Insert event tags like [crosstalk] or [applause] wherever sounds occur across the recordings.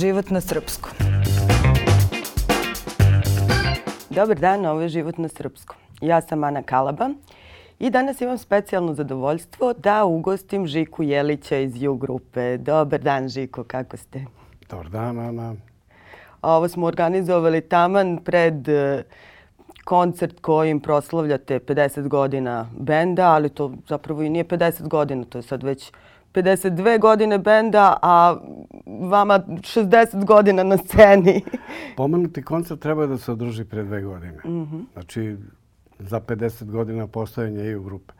život na srpskom. Dobar dan, ovo je život na srpskom. Ja sam Ana Kalaba i danas imam specijalno zadovoljstvo da ugostim Žiku Jelića iz U grupe. Dobar dan, Žiko, kako ste? Dobar dan, Ana. Ovo smo organizovali taman pred eh, koncert kojim proslavljate 50 godina benda, ali to zapravo i nije 50 godina, to je sad već 52 godine benda, a vama 60 godina na sceni. [laughs] Pomenuti koncert treba da se održi pre dve godine. Znači, za 50 godina postojanja i u grupe.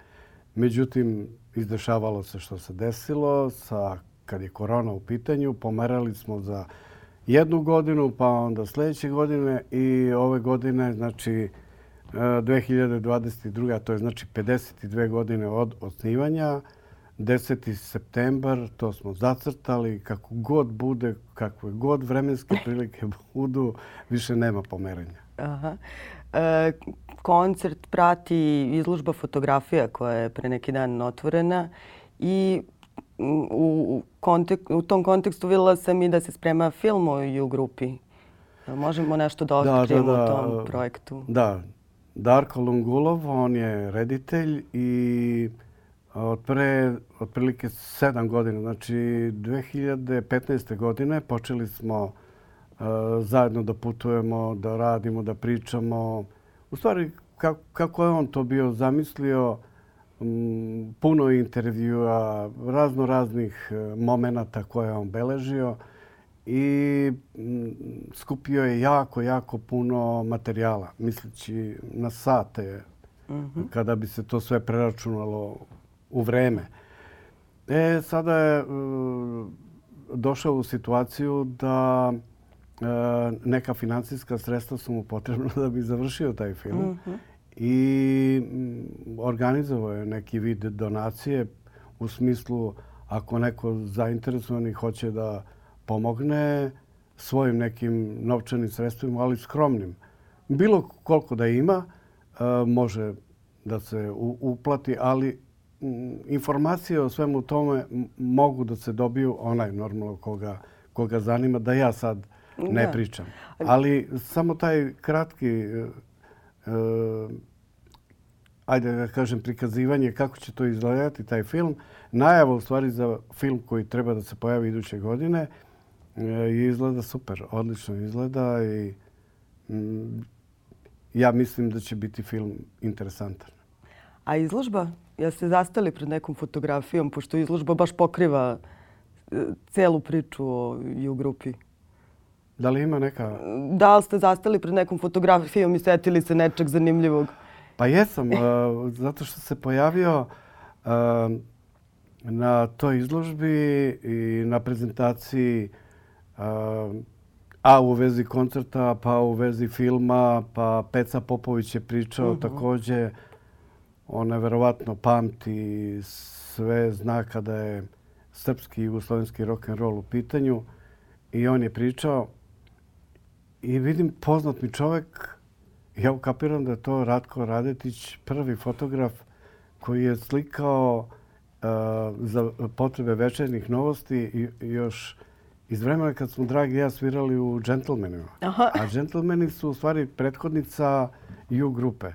Međutim, izdešavalo se što se desilo. Sa, kad je korona u pitanju, pomerali smo za jednu godinu, pa onda sljedeće godine i ove godine, znači 2022. a to je znači 52 godine od osnivanja, 10. septembar, to smo zacrtali, kako god bude, kakve god vremenske [laughs] prilike budu, više nema pomeranja. Aha. E, koncert prati izlužba fotografija koja je pre neki dan otvorena i u, kontek u tom kontekstu videla sam i da se sprema film u grupi. Možemo nešto da otkrijemo u tom projektu? Da, Darko Lungulov, on je reditelj i od pre otprilike sedam godina, znači 2015. godine počeli smo uh, zajedno da putujemo, da radimo, da pričamo. U stvari, kako, kako je on to bio zamislio, um, puno intervjua, razno raznih uh, momenata koje je on beležio i um, skupio je jako, jako puno materijala, misleći na sate, mm -hmm. kada bi se to sve preračunalo u vreme. E, sada je uh, došao u situaciju da uh, neka financijska sredstva su mu potrebna [laughs] da bi završio taj film. Mm -hmm. I organizovao je neki vid donacije u smislu ako neko zainteresovani hoće da pomogne svojim nekim novčanim sredstvima, ali skromnim. Bilo koliko da ima, uh, može da se uplati, ali informacije o svemu tome mogu da se dobiju onaj normalno koga, koga zanima, da ja sad ne da. pričam. Ali samo taj kratki, uh, ajde da kažem, prikazivanje kako će to izgledati, taj film, najava u stvari za film koji treba da se pojavi iduće godine, uh, izgleda super, odlično izgleda i um, ja mislim da će biti film interesantan. A izložba Jeste zastali pred nekom fotografijom, pošto izložba baš pokriva e, celu priču o u grupi? Da li ima neka... Da li ste zastali pred nekom fotografijom i setili se nečeg zanimljivog? Pa jesam, uh, zato što se pojavio uh, na toj izložbi i na prezentaciji a u vezi koncerta, pa u vezi filma, pa Peca Popović je pričao uh mhm. -huh. također ona verovatno pamti sve zna kada je srpski i jugoslovenski rock and roll u pitanju i on je pričao i vidim poznat mi čovjek ja ukapiram da je to Ratko Radetić prvi fotograf koji je slikao uh, za potrebe večernjih novosti i još iz vremena kad smo dragi ja svirali u Gentlemanima. Aha. A Gentlemani su u stvari prethodnica U grupe.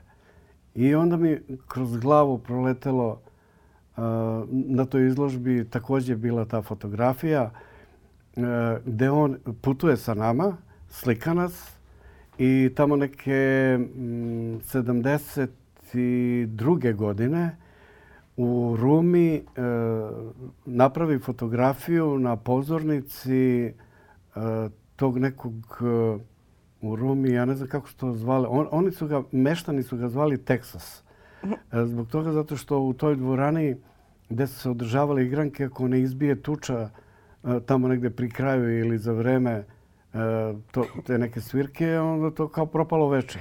И онда ми кроз главу пролетело на тој изложби такоѓе била таа фотографија де он путуе со нама, слика нас и тамо неке 72 године у Руми направи фотографију на позорници тог неког kako su to zvali, On, oni su ga, meštani su ga zvali Teksas. E, zbog toga zato što u toj dvorani gdje su se održavali igranke, ako ne izbije tuča e, tamo negde pri kraju ili za vreme e, to, te neke svirke, onda to kao propalo veče.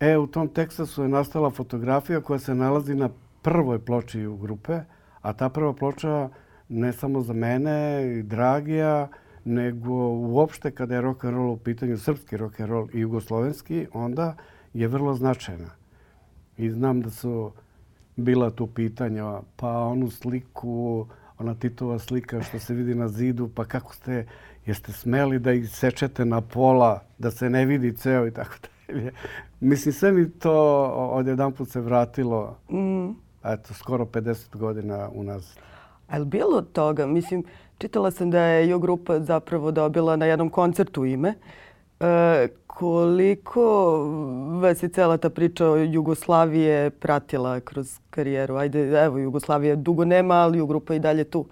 E, u tom Teksasu je nastala fotografija koja se nalazi na prvoj ploči u grupe, a ta prva ploča ne samo za mene i Dragija, nego uopšte kada je rock and roll u pitanju, srpski rock and roll i jugoslovenski, onda je vrlo značajna. I znam da su bila tu pitanja, pa onu sliku ona Titova slika što se vidi na zidu, pa kako ste, jeste smeli da ih sečete na pola, da se ne vidi ceo i tako dalje. Mislim, sve mi to od jedan put se vratilo, mm. eto, skoro 50 godina u nas. A je li bilo toga? Mislim, čitala sam da je Jo grupa zapravo dobila na jednom koncertu ime. E, koliko vas je cela ta priča o Jugoslavije pratila kroz karijeru? Ajde, evo, Jugoslavije dugo nema, ali Ju grupa i dalje tu.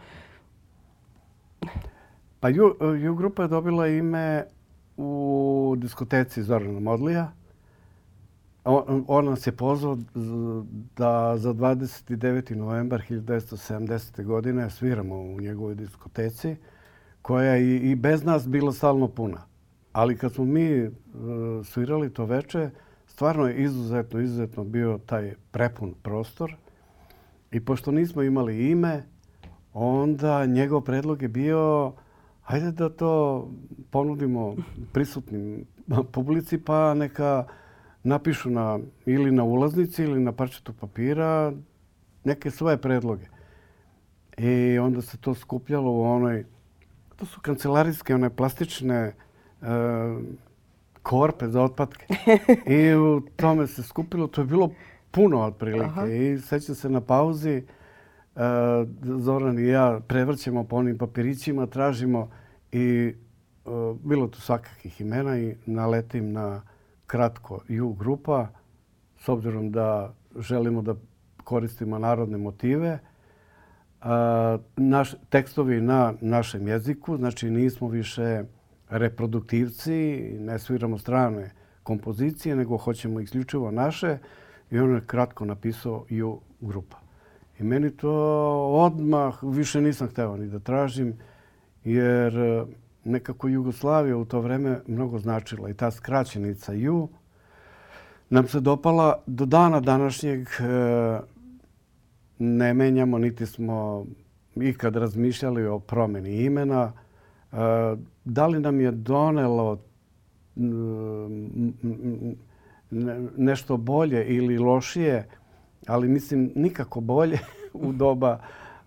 Pa Ju, e, Ju grupa je dobila ime u diskoteci Zorana Modlija. On, on nas je pozvao da za 29. novembar 1970. godine sviramo u njegovoj diskoteci, koja je i bez nas bila stalno puna. Ali kad smo mi uh, svirali to veče, stvarno je izuzetno, izuzetno bio taj prepun prostor. I pošto nismo imali ime, onda njegov predlog je bio hajde da to ponudimo prisutnim publici pa neka napišu na, ili na ulaznici ili na parčetu papira neke svoje predloge. I onda se to skupljalo u onoj, to su kancelarijske, one plastične uh, korpe za otpadke. [laughs] I u tome se skupilo, to je bilo puno otprilike. Aha. I sećam se na pauzi, uh, Zoran i ja prevrćemo po onim papirićima, tražimo i uh, bilo tu svakakih imena i naletim na kratko ju grupa, s obzirom da želimo da koristimo narodne motive. E, naš, tekstovi na našem jeziku, znači nismo više reproduktivci, ne sviramo strane kompozicije, nego hoćemo isključivo naše. I on je kratko napisao ju grupa. I meni to odmah više nisam hteo ni da tražim, jer nekako Jugoslavija u to vreme mnogo značila i ta skraćenica Ju nam se dopala do dana današnjeg e, ne menjamo, niti smo ikad razmišljali o promjeni imena. E, da li nam je donelo nešto bolje ili lošije, ali mislim nikako bolje [laughs] u doba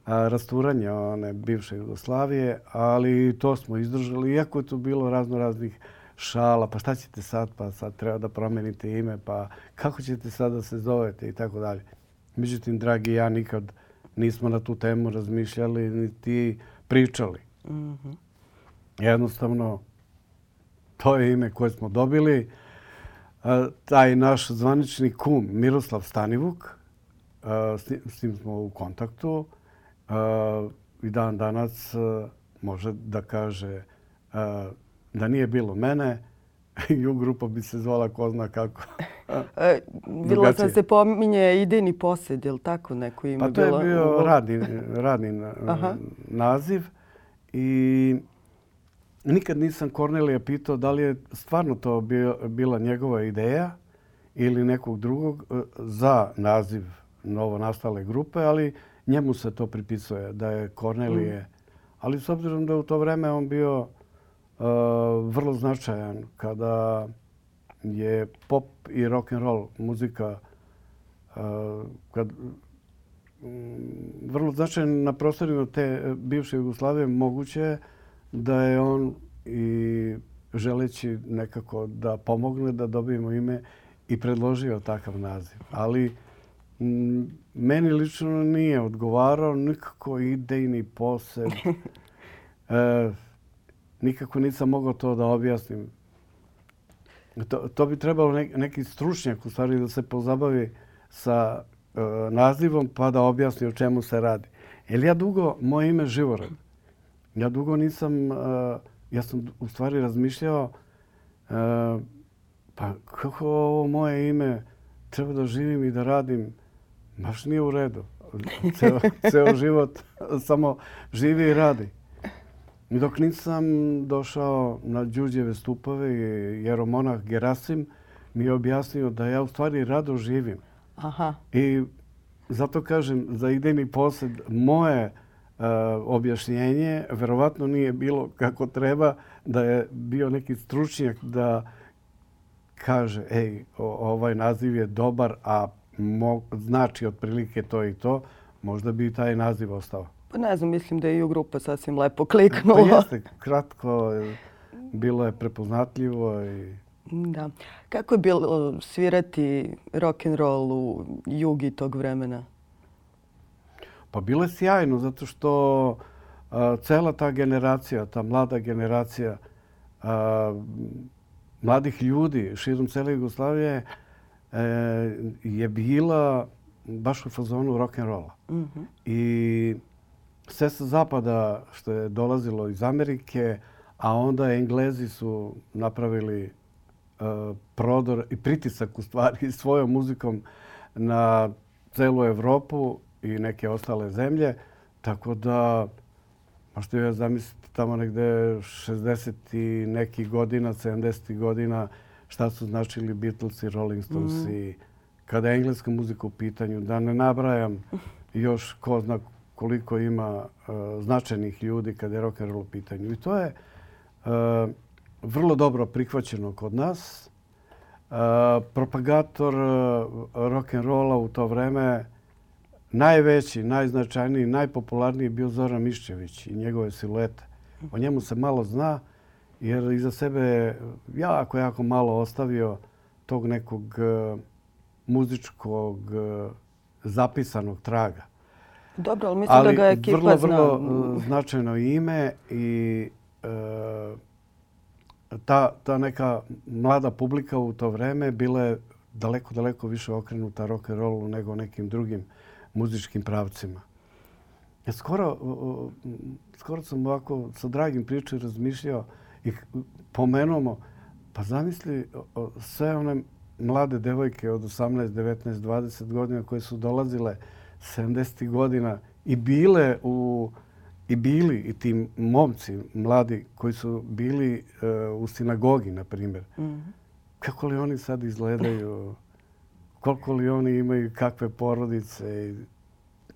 rasturanja one bivše Jugoslavije, ali to smo izdržali. Iako je to bilo razno raznih šala, pa šta ćete sad, pa sad treba da promenite ime, pa kako ćete sad da se zovete i tako dalje. Međutim, dragi, ja nikad nismo na tu temu razmišljali niti pričali. Mm -hmm. Jednostavno, to je ime koje smo dobili. Taj naš zvanični kum, Miroslav Stanivuk, s tim smo u kontaktu i dan danas može da kaže da nije bilo mene, [laughs] i u grupa bi se zvala ko zna kako. [laughs] E, videla sam se pominje idejni posjed, je li tako neko ime bilo? Pa to je bio radni, radni naziv. I nikad nisam Kornelija pitao da li je stvarno to bila njegova ideja ili nekog drugog e, za naziv novo nastale grupe, ali njemu se to pripisuje da je Kornelije. Mm. Ali s obzirom da u to vreme on bio uh, vrlo značajan kada je pop i rock and roll muzika uh, kad um, vrlo značajan na prostorima te bivše Jugoslavije moguće da je on i želeći nekako da pomogne da dobijemo ime i predložio takav naziv. Ali meni lično nije odgovarao nikako idejni posed. [laughs] E, nikako nisam mogao to da objasnim. To, to bi trebalo neki stručnjak u stvari da se pozabavi sa e, nazivom pa da objasni o čemu se radi. Jer ja dugo, moje ime Živorad, ja dugo nisam, e, ja sam u stvari razmišljao e, pa kako ovo moje ime treba da živim i da radim baš nije u redu. Ceo, ceo život samo živi i radi. I dok nisam došao na Đuđeve stupove, jeromonah Gerasim mi je objasnio da ja u stvari rado živim. Aha. I zato kažem, za idejni posjed moje uh, objašnjenje verovatno nije bilo kako treba da je bio neki stručnjak da kaže ej, ovaj naziv je dobar, a mo, znači otprilike to i to, možda bi taj naziv ostao. Pa ne znam, mislim da je i u grupa sasvim lepo kliknula. Pa jeste, kratko, bilo je prepoznatljivo i... Da. Kako je bilo svirati rock and roll u jugi tog vremena? Pa bilo je sjajno, zato što a, cela ta generacija, ta mlada generacija a, mladih ljudi širom cele Jugoslavije je bila baš u fazonu rock and rolla. Mm -hmm. I sve sa zapada što je dolazilo iz Amerike, a onda Englezi su napravili uh, prodor i pritisak u stvari [laughs] svojom muzikom na celu Evropu i neke ostale zemlje. Tako da, možete ja zamisliti tamo negde 60. i neki godina, 70. godina, šta su značili Beatles i Rolling Stones mm. i kada je engleska muzika u pitanju. Da ne nabrajam još ko zna koliko ima uh, značajnih ljudi kada je rock and roll u pitanju. I to je uh, vrlo dobro prihvaćeno kod nas. Uh, propagator rock and rolla u to vreme najveći, najznačajniji, najpopularniji bio Zoran Mišćević i njegove siluete. O njemu se malo zna jer iza sebe jako, jako malo ostavio tog nekog uh, muzičkog uh, zapisanog traga. Dobro, ali mislim ali da ga ekipa vrlo, zna. vrlo uh, značajno ime i uh, ta, ta neka mlada publika u to vreme bila je daleko, daleko više okrenuta rock and rollu nego nekim drugim muzičkim pravcima. Ja skoro, skoro sam ovako sa dragim pričom razmišljao i pomenuo pa zamisli sve one mlade devojke od 18, 19, 20 godina koje su dolazile 70. godina i bile u i bili i ti momci mladi koji su bili uh, u sinagogi, na primjer. Mm -hmm. Kako li oni sad izgledaju? Koliko li oni imaju kakve porodice?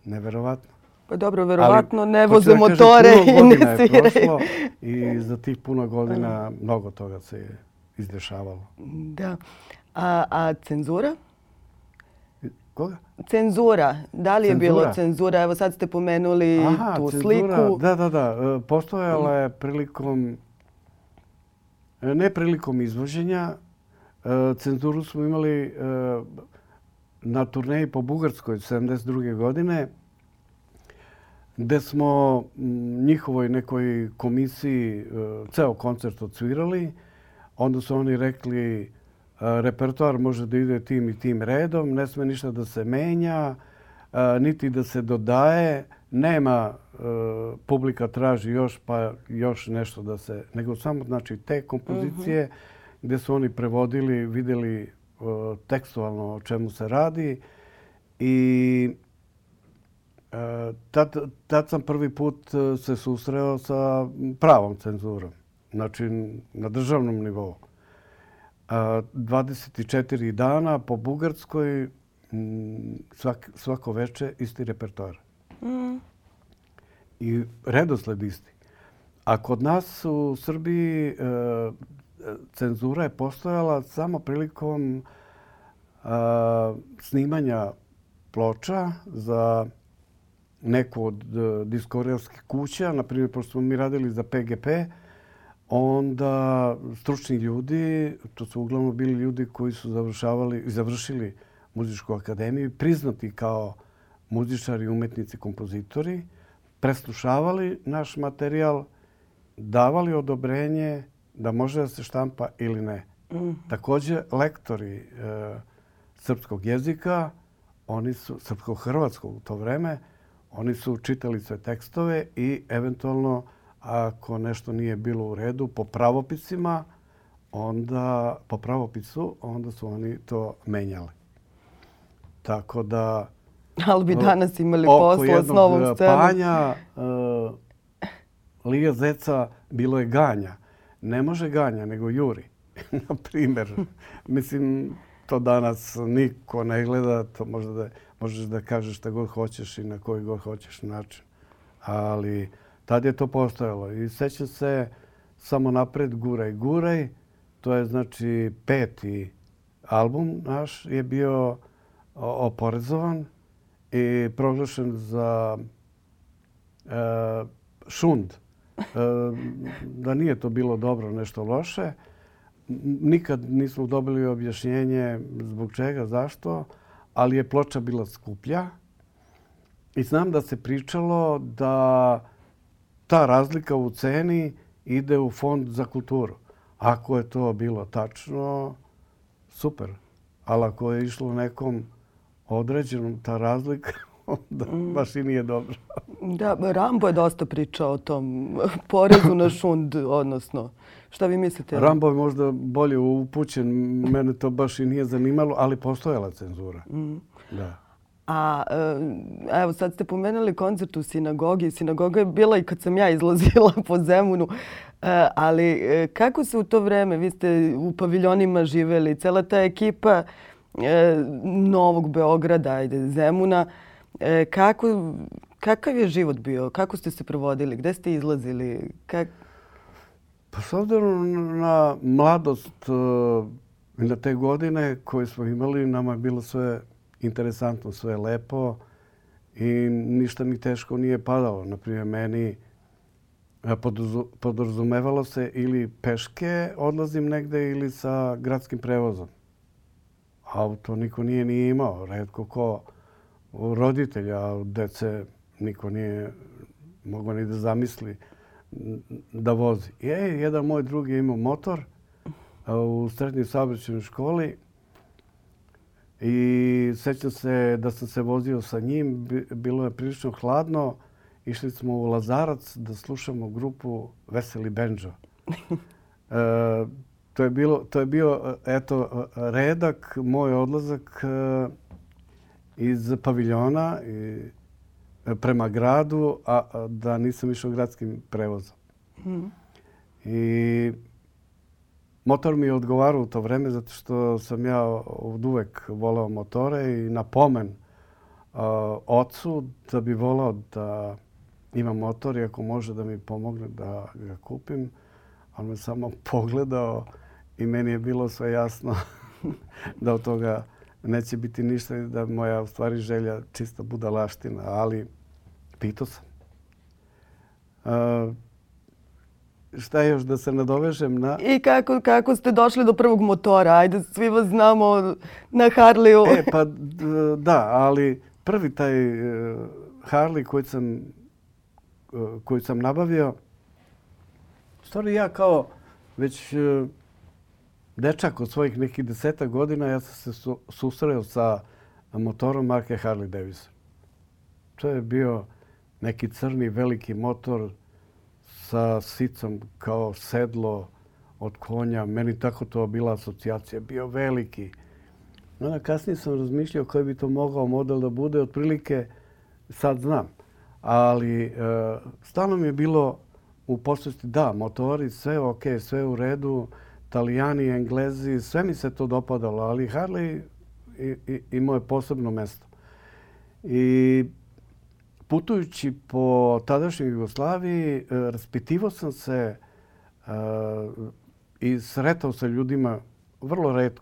Neverovatno. Pa dobro, verovatno ne voze motore i ne sviraju. I za tih puno godina mnogo toga se je izdešavalo. Da. A, a cenzura? Koga? Cenzura. Da li je cenzura. bilo cenzura? Evo sad ste pomenuli Aha, tu cenzura. sliku. Da, da, da. E, postojala je prilikom, e, ne prilikom izvoženja, e, cenzuru smo imali na turneji po Bugarskoj 72. godine, gde smo njihovoj nekoj komisiji ceo koncert odsvirali. Onda su oni rekli repertoar može da ide tim i tim redom, ne sme ništa da se menja, niti da se dodaje, nema publika traži još pa još nešto da se, nego samo znači te kompozicije mhm. gdje su oni prevodili, vidjeli tekstualno o čemu se radi i tad, tad sam prvi put se susreo sa pravom cenzurom, znači na državnom nivou. 24 dana po Bugarskoj, svak, svako veče isti repertoar. Mm. I redosled isti. A kod nas u Srbiji e, cenzura je postojala samo prilikom e, snimanja ploča za neku od e, diskorijskih kuća. Naprimjer, pošto smo mi radili za PGP, onda stručni ljudi, to su uglavnom bili ljudi koji su završavali, završili muzičku akademiju, priznati kao muzičari, umetnici, kompozitori, preslušavali naš materijal, davali odobrenje da može da se štampa ili ne. Mm. Također, lektori e, srpskog jezika, oni su, srpsko-hrvatskog u to vreme, oni su čitali sve tekstove i eventualno ako nešto nije bilo u redu po pravopisima, onda po pravopisu, onda su oni to menjali. Tako da... Ali bi danas imali posla s novom scenom. Oko panja uh, Lija Zeca bilo je ganja. Ne može ganja, nego juri. [laughs] Na primjer, mislim, to danas niko ne gleda. To možda da, možeš da kažeš šta god hoćeš i na koji god hoćeš način. Ali Tad je to postojalo. I sećam se samo napred Guraj Guraj. To je znači peti album naš je bio oporezovan i proglašen za e, šund. E, da nije to bilo dobro, nešto loše. Nikad nismo dobili objašnjenje zbog čega, zašto, ali je ploča bila skuplja. I znam da se pričalo da ta razlika u ceni ide u fond za kulturu. Ako je to bilo tačno, super. Ali ako je išlo nekom određenom ta razlika, [laughs] onda mm. baš i nije dobro. Da, Rambo je dosta pričao o tom porezu na šund, odnosno. Šta vi mislite? Rambo je možda bolje upućen. Mene to baš i nije zanimalo, ali postojala cenzura. Mm. Da. A e, evo sad ste pomenuli koncert u sinagogi. Sinagoga je bila i kad sam ja izlazila po Zemunu. E, ali e, kako se u to vreme, vi ste u paviljonima živeli, cela ta ekipa Novog Beograda, ajde, Zemuna, kako, kakav je život bio? Kako ste se provodili? Gde ste izlazili? Kak... Pa s obzirom na mladost e, i na te godine koje smo imali, nama je bilo sve interesantno, sve lepo i ništa mi teško nije padalo. Naprimjer, meni e, podrazumevalo se ili peške odlazim negde ili sa gradskim prevozom. Auto niko nije ni imao. Redko ko roditelja, dece niko nije mogao ni da zamisli da vozi. I je, jedan moj drugi imao motor u srednjoj saobraćajnoj školi I sećam se da sam se vozio sa njim. Bilo je prilično hladno. Išli smo u Lazarac da slušamo grupu Veseli Benđo. [laughs] E, to je bilo to je bio eto redak moj odlazak e, iz paviljona i prema gradu a da nisam išao gradskim prevozom. Mm. I Motor mi je odgovarao u to vreme zato što sam ja od uvek volao motore i na pomen uh, ocu da bi volao da ima motor i ako može da mi pomogne da ga kupim. On me samo [laughs] pogledao i meni je bilo sve jasno [laughs] da od toga neće biti ništa da moja u stvari želja čista budalaština, ali pitao sam. Uh, šta još da se nadovežem na... I kako, kako ste došli do prvog motora? Ajde, svi vas znamo na Harleyu. E, pa da, ali prvi taj e, Harley koji sam, e, koji sam nabavio, stvari ja kao već e, dečak od svojih nekih deseta godina, ja sam se susreo sa motorom marke Harley Davidson. To je bio neki crni veliki motor sa sicom kao sedlo od konja. Meni tako to bila asocijacija. Bio veliki. Onda kasnije sam razmišljao koji bi to mogao model da bude. Otprilike sad znam. Ali e, stalno mi je bilo u posvesti da, motori, sve ok, sve u redu. Italijani, Englezi, sve mi se to dopadalo. Ali Harley imao je posebno mesto. I putujući po tadašnjoj Jugoslaviji, e, raspitivo sam se uh, i sretao sa ljudima vrlo, red,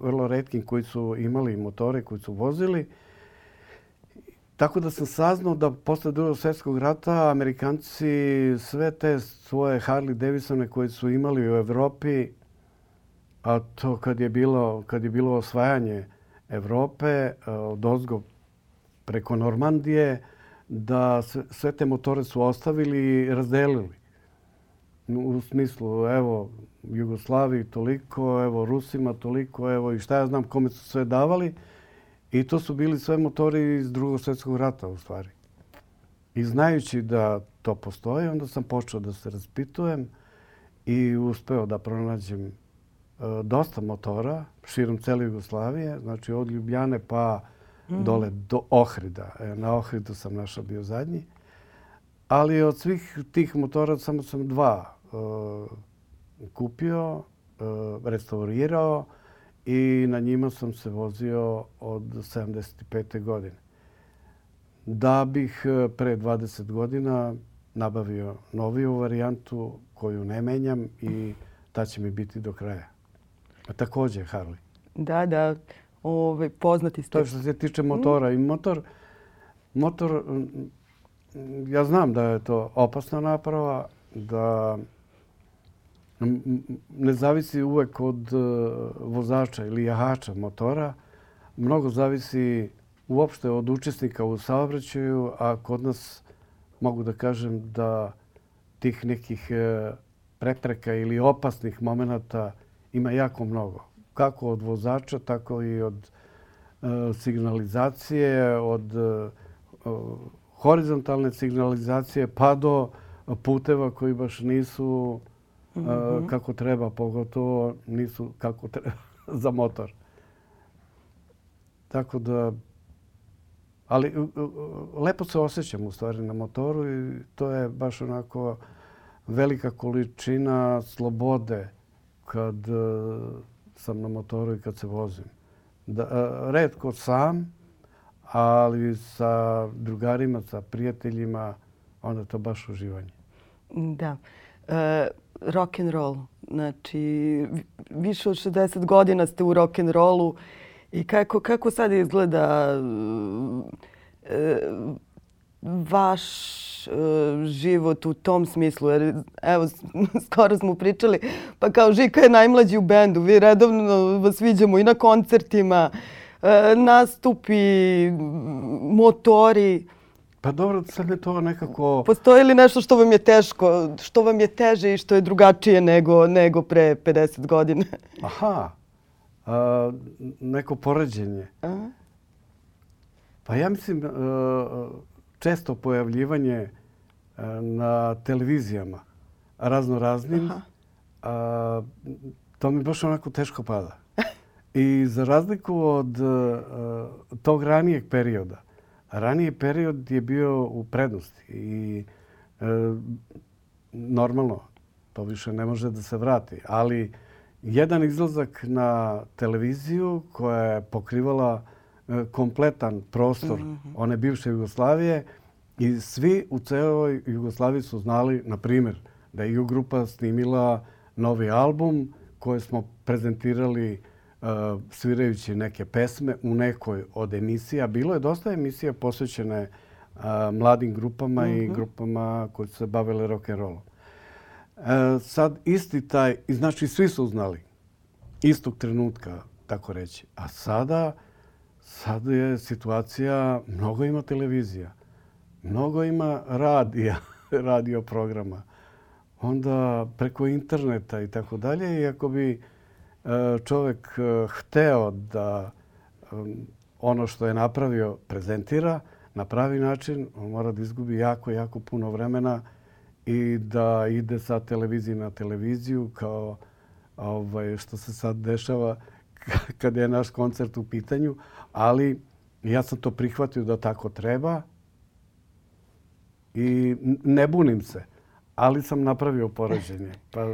vrlo redkim koji su imali motore, koji su vozili. Tako da sam saznao da posle drugog svjetskog rata Amerikanci sve te svoje Harley Davidsone koje su imali u Evropi, a to kad je bilo, kad je bilo osvajanje Evrope eh, od ozgo preko Normandije, da sve te motore su ostavili i razdelili. U smislu, evo, Jugoslaviji toliko, evo, Rusima toliko, evo, i šta ja znam kome su sve davali. I to su bili sve motori iz drugog svjetskog rata, u stvari. I znajući da to postoji, onda sam počeo da se raspitujem i uspeo da pronađem dosta motora širom cele Jugoslavije, znači od Ljubljane pa Mm. dole do Ohrida. E, na Ohridu sam našao bio zadnji. Ali od svih tih motora samo sam dva e, kupio, e, restaurirao i na njima sam se vozio od 75. godine. Da bih pre 20 godina nabavio noviju varijantu koju ne menjam i ta će mi biti do kraja. A također Harley. Da, da ove, poznati ste. To što se tiče motora. I motor, motor ja znam da je to opasna naprava, da ne zavisi uvek od e, vozača ili jahača motora. Mnogo zavisi uopšte od učesnika u saobraćaju, a kod nas mogu da kažem da tih nekih e, prepreka ili opasnih momenta ima jako mnogo. Kako od vozača, tako i od e, signalizacije, od horizontalne signalizacije pa do puteva koji baš nisu Mhm. kako treba, pogotovo nisu kako treba [laughs] za motor. Tako da, ali lepo se osjećam u stvari na motoru i to je baš onako velika količina slobode kad uh, sam na motoru i kad se vozim. Da, uh, redko sam, ali sa drugarima, sa prijateljima, onda to baš uživanje. Da. E, rock and roll. Znači, više od 60 godina ste u rock and rollu i kako, kako sad izgleda e, vaš e, život u tom smislu? Jer, evo, [laughs] skoro smo pričali, pa kao Žika je najmlađi u bendu, vi redovno vas vidimo i na koncertima, e, nastupi, motori. Pa dobro, sad je to nekako... Postoji li nešto što vam je teško, što vam je teže i što je drugačije nego, nego pre 50 godina? [laughs] Aha, a, neko poređenje. Aha. Pa ja mislim često pojavljivanje na televizijama razno raznim, a, to mi baš onako teško pada. I za razliku od a, tog ranijeg perioda, raniji period je bio u prednosti i e, normalno to više ne može da se vrati. Ali jedan izlazak na televiziju koja je pokrivala e, kompletan prostor mm -hmm. one bivše Jugoslavije i svi u celoj Jugoslaviji su znali, na primjer, da je grupa snimila novi album koji smo prezentirali Uh, svirajući neke pesme u nekoj od emisija. Bilo je dosta emisija posvećene uh, mladim grupama i mhm. grupama koji su se bavile rock and rollom. Uh, sad isti taj, znači svi su znali istog trenutka, tako reći. A sada, sad je situacija, mnogo ima televizija, mnogo ima radija, [laughs] radio programa, onda preko interneta i tako dalje. I ako bi e, čovjek e, hteo da e, ono što je napravio prezentira na pravi način, on mora da izgubi jako, jako puno vremena i da ide sa televizije na televiziju kao ovaj, što se sad dešava [laughs] kad je naš koncert u pitanju. Ali ja sam to prihvatio da tako treba i ne bunim se, ali sam napravio porađenje. Pa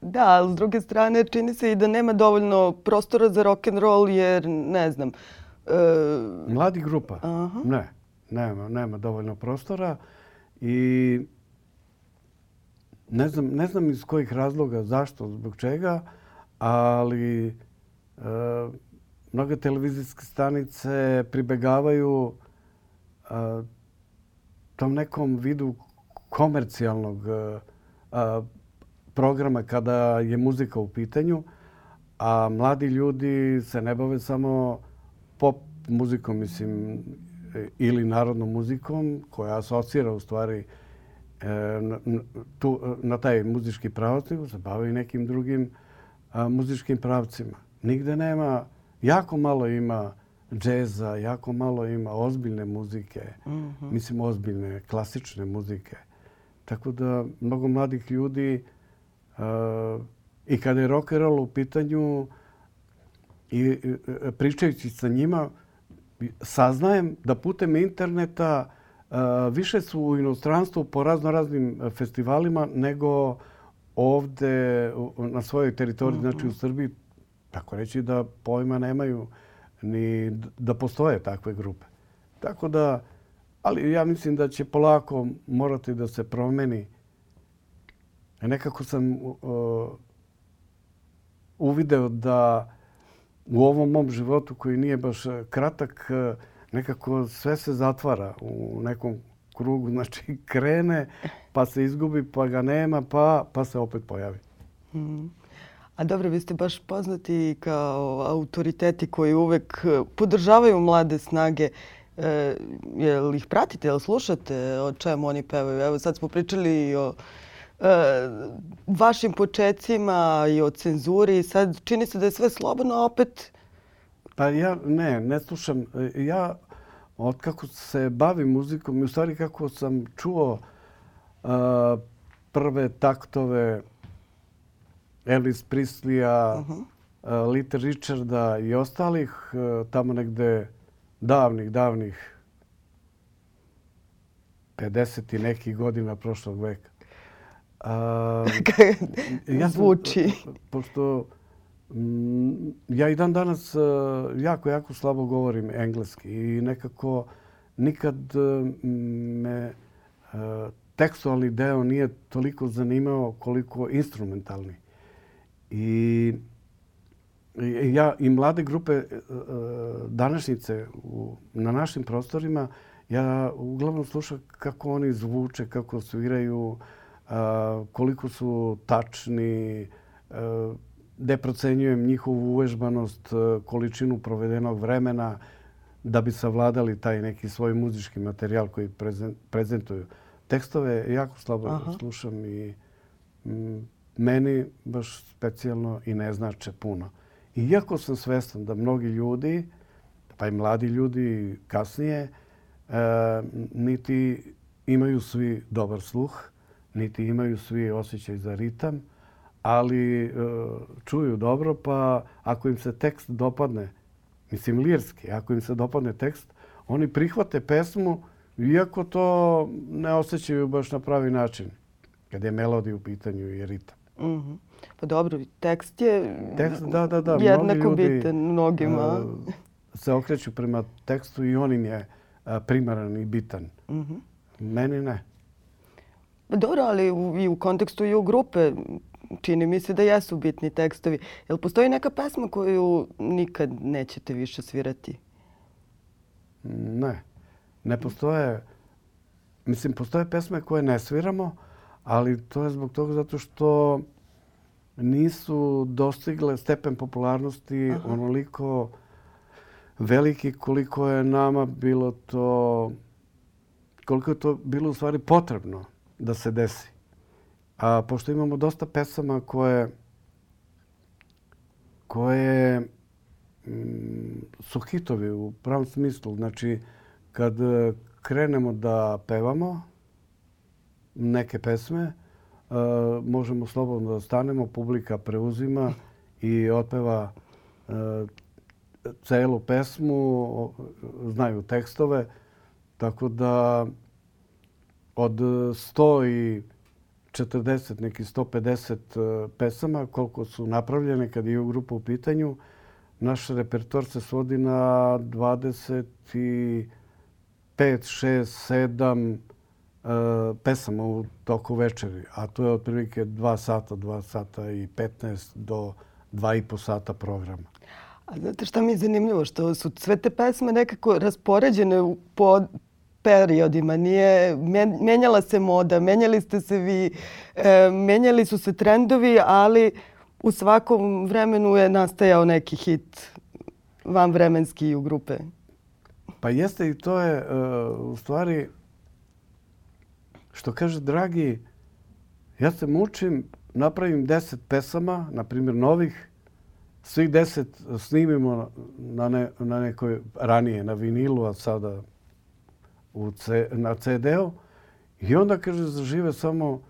Da, ali s druge strane čini se i da nema dovoljno prostora za rock and roll jer ne znam. E... Mladi grupa? Aha. Ne, nema, nema dovoljno prostora i ne znam, ne znam iz kojih razloga, zašto, zbog čega, ali e, mnoge televizijske stanice pribegavaju e, tom nekom vidu komercijalnog e, programa kada je muzika u pitanju, a mladi ljudi se ne bave samo pop muzikom, mislim, ili narodnom muzikom, koja asocira u stvari e, na, tu, na taj muzički pravac, nego se bave i nekim drugim a, muzičkim pravcima. Nigde nema, jako malo ima džeza, jako malo ima ozbiljne muzike, mm -hmm. mislim ozbiljne, klasične muzike. Tako da mnogo mladih ljudi I kada je rock and roll u pitanju i pričajući sa njima, saznajem da putem interneta više su u inostranstvu po razno raznim festivalima nego ovde na svojoj teritoriji, znači u Srbiji, tako reći da pojma nemaju ni da postoje takve grupe. Tako da, ali ja mislim da će polako morati da se promeni E, nekako sam uh, uvideo da u ovom mom životu koji nije baš kratak, nekako sve se zatvara u nekom krugu. [laughs] Znači, krene, pa se izgubi, pa ga nema, pa, pa se opet pojavi. Mm. A dobro, vi ste baš poznati kao autoriteti koji uvek eh, podržavaju mlade snage. E, je li ih pratite, je li slušate o čemu oni pevaju? Evo sad smo pričali o e, vašim početcima i o cenzuri. Sad čini se da je sve slobodno, opet... Pa ja ne, ne slušam. Ja od kako se bavim muzikom i u stvari kako sam čuo uh, prve taktove Elvis Prislija, uh -huh. uh, Little Richarda i ostalih, uh, tamo negde davnih, davnih 50 i nekih godina prošlog veka. [laughs] Uh, ja Zvuči. Pošto mm, ja i dan danas jako, jako slabo govorim engleski i nekako nikad me tekstualni deo nije toliko zanimao koliko instrumentalni. I ja i mlade grupe e, e, današnjice u, na našim prostorima, ja uglavnom slušam kako oni zvuče, kako sviraju, koliko su tačni, ne procenjujem njihovu uvežbanost, količinu provedenog vremena da bi savladali taj neki svoj muzički materijal koji prezentuju. Tekstove jako slabo Aha. slušam i meni baš specijalno i ne znače puno. Iako sam svestan da mnogi ljudi, pa i mladi ljudi kasnije, e, niti imaju svi dobar sluh, niti imaju svi osjećaj za ritam, ali e, čuju dobro, pa ako im se tekst dopadne, mislim lirski, ako im se dopadne tekst, oni prihvate pesmu, iako to ne osjećaju baš na pravi način, kad je melodija u pitanju i ritam. Mm Pa dobro, tekst je tekst, da, da, da. jednako bitan mnogima. Uh, se okreću prema tekstu i on im je uh, primaran i bitan. Mm -hmm. Meni ne. Pa dobro, ali u, i u kontekstu i u grupe čini mi se da jesu bitni tekstovi. Jel postoji neka pesma koju nikad nećete više svirati? Ne. Ne postoje... Mislim, postoje pesme koje ne sviramo, ali to je zbog toga zato što nisu dostigle stepen popularnosti Aha. onoliko veliki koliko je nama bilo to koliko je to bilo u stvari potrebno da se desi. A pošto imamo dosta pesama koje koje mm, su hitovi u pravom smislu. Znači, kad krenemo da pevamo, neke pesme, uh, možemo slobodno da stanemo, publika preuzima i otpeva uh, celu pesmu, znaju tekstove, tako da od 100 i 40, neki 150 e, pesama, koliko su napravljene kad je u grupu u pitanju, naš repertoar se svodi na 25, 6, 7 pesama u toku večeri, a to je otprilike 2 sata, 2 sata i 15 do 2 i po sata programa. A znate šta mi je zanimljivo? Što su sve te pesme nekako raspoređene po periodima. Nije, menjala se moda, menjali ste se vi, e, menjali su se trendovi, ali u svakom vremenu je nastajao neki hit van vremenski u grupe. Pa jeste i to je e, u stvari što kaže, dragi, ja se mučim, napravim deset pesama, na primjer novih, svih deset snimimo na, ne, na nekoj ranije, na vinilu, a sada u C, na CD-u. I onda, kaže, zažive samo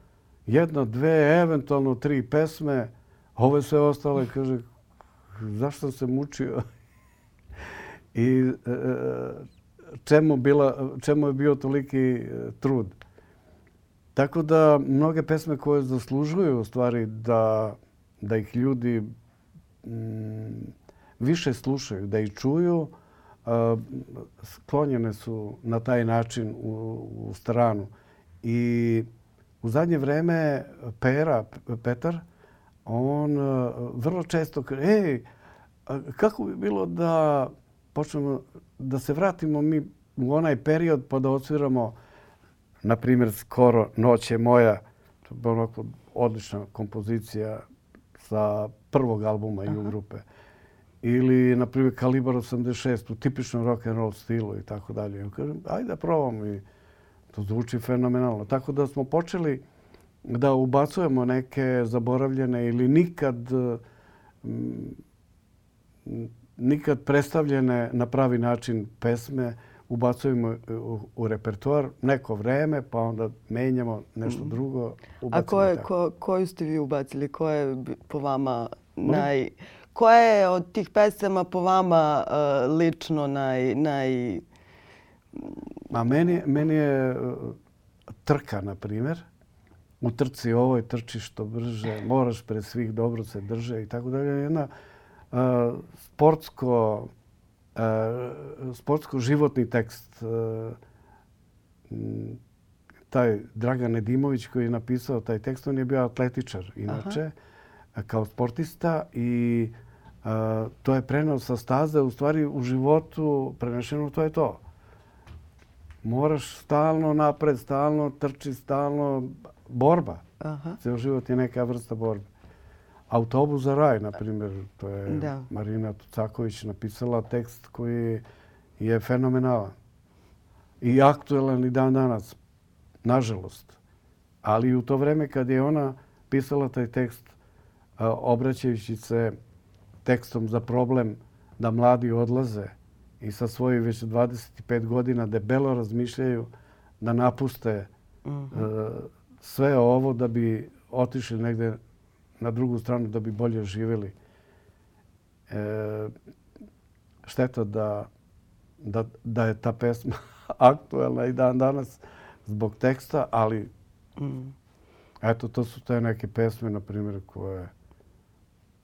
jedna, dve, eventualno tri pesme. Ove sve ostale, kaže, zašto se mučio? [laughs] I e, e, čemu, bila, čemu je bio toliki e, trud? Tako da mnoge pesme koje zaslužuju u stvari da, da ih ljudi mm, više slušaju, da ih čuju, sklonjene su na taj način u, u stranu. I u zadnje vreme Pera, Petar, on vrlo često kaže, ej, kako bi bilo da počnemo, da se vratimo mi u onaj period pa da odsviramo na primjer, skoro Noć je moja, onako odlična kompozicija sa prvog albuma i u grupe. Ili, na primjer, Kalibar 86 u tipičnom rock and roll stilu i tako dalje. Ja kažem, ajde da probam i to zvuči fenomenalno. Tako da smo počeli da ubacujemo neke zaboravljene ili nikad nikad predstavljene na pravi način pesme ubacujemo u, u repertoar neko vreme, pa onda menjamo nešto mhm. drugo. A koje, ko, koju ste vi ubacili? Ko je po vama naj... Koja je od tih pesama po vama uh, lično naj... naj... A meni, meni je uh, trka, na primjer. U trci ovoj trči što brže, moraš pred svih dobro se drže i tako dalje. Jedna uh, sportsko E, sportsko-životni tekst. E, taj Dragan Nedimović koji je napisao taj tekst, on je bio atletičar inače, kao sportista i e, to je prenao sa staze. U stvari u životu prenešeno to je to. Moraš stalno napred, stalno trči, stalno borba. Aha. Ceo život je neka vrsta borbe. Autobus za raj, na primjer, to je da. Marina Tucaković napisala tekst koji je fenomenalan i aktuelan i dan danas, nažalost. Ali u to vreme kad je ona pisala taj tekst, obraćajući se tekstom za problem da mladi odlaze i sa svojih već 25 godina debelo razmišljaju da napuste mhm. sve ovo da bi otišli negde na drugu stranu da bi bolje živjeli. E, šteta da, da, da je ta pesma [laughs] aktuelna i dan danas zbog teksta, ali mm. eto, to su te neke pesme, na primjer, koje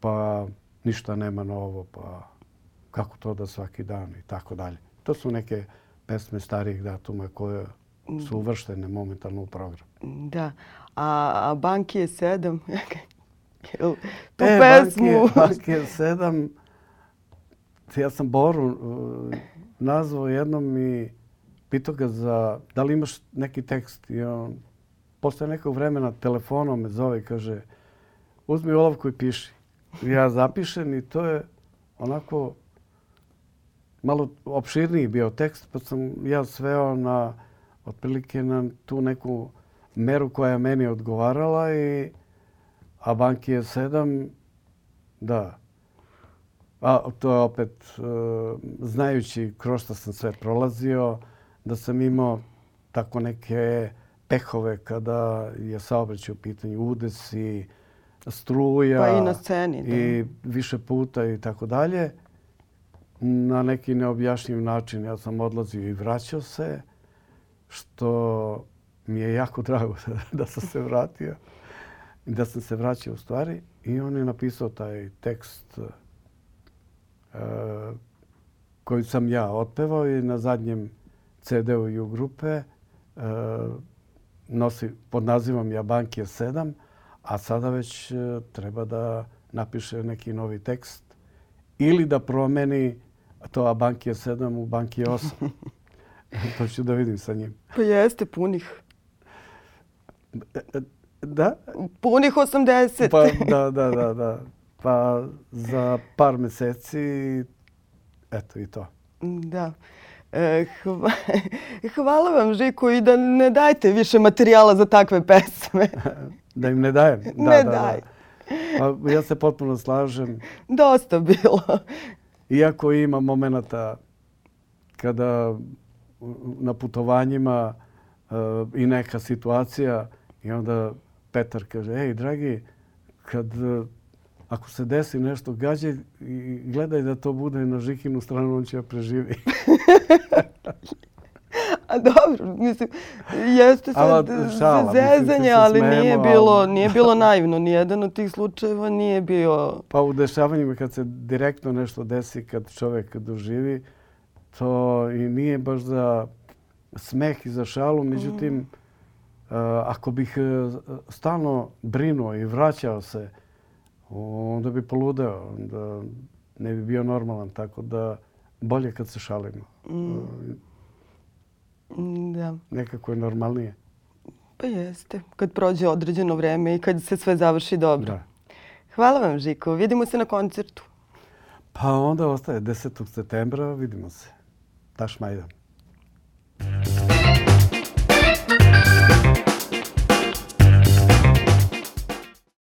pa ništa nema novo, pa kako to da svaki dan i tako dalje. To su neke pesme starijih datuma koje su mm. uvrštene momentalno u program. Da. A, a Banki je sedam. [laughs] [laughs] tu e, pesmu. Je sedam. Ja sam Boru uh, nazvao jednom i pitao ga za da li imaš neki tekst. I on posle nekog vremena telefonom me zove i kaže uzmi olovku i piši. Ja zapišem i to je onako malo opširniji bio tekst, pa sam ja sveo na otprilike na tu neku meru koja je meni odgovarala i a banki je sedam, da. A to je opet, uh, znajući kroz što sam sve prolazio, da sam imao tako neke pehove kada je saobraćaj u pitanju udesi, struja. Pa i na sceni. Da. I više puta i tako dalje. Na neki neobjašnjiv način ja sam odlazio i vraćao se, što mi je jako drago [laughs] da sam se vratio da sam se vraćao u stvari i on je napisao taj tekst uh, koji sam ja otpevao i na zadnjem CD-u i u grupe uh, nosi pod nazivom Jabankije 7, a sada već uh, treba da napiše neki novi tekst ili da promeni to Abankije 7 u Bankije 8. [laughs] to ću da vidim sa njim. Pa jeste punih. Da? Punih 80. Pa, da, da, da, da. Pa za par meseci, eto i to. Da. E, [laughs] hvala vam, Žiku, i da ne dajte više materijala za takve pesme. [laughs] da im ne dajem? Da, ne da, daj. Da. Pa, ja se potpuno slažem. Dosta bilo. Iako ima momenta kada na putovanjima uh, i neka situacija i onda Petar kaže, ej, dragi, kad, ako se desi nešto, gađaj i gledaj da to bude na Žikinu stranu, on će ja preživi. [laughs] A dobro, mislim, jeste sad šala, zezanje, mislim, ali smemo, nije bilo, ali... nije bilo naivno. Nijedan od tih slučajeva nije bio... Pa u dešavanjima kad se direktno nešto desi, kad čovjek doživi, to i nije baš za smeh i za šalu, međutim, mm. Eh, ako bih eh, stalno brinuo i vraćao se, onda bi poludeo, onda ne bi bio normalan. Tako da bolje kad se šalimo. Mm. Da. Nekako je normalnije. Pa jeste, kad prođe određeno vreme i kad se sve završi dobro. Da. Hvala vam, Žiko. Vidimo se na koncertu. Pa onda ostaje 10. septembra, vidimo se. Taš Majdan. Thank you.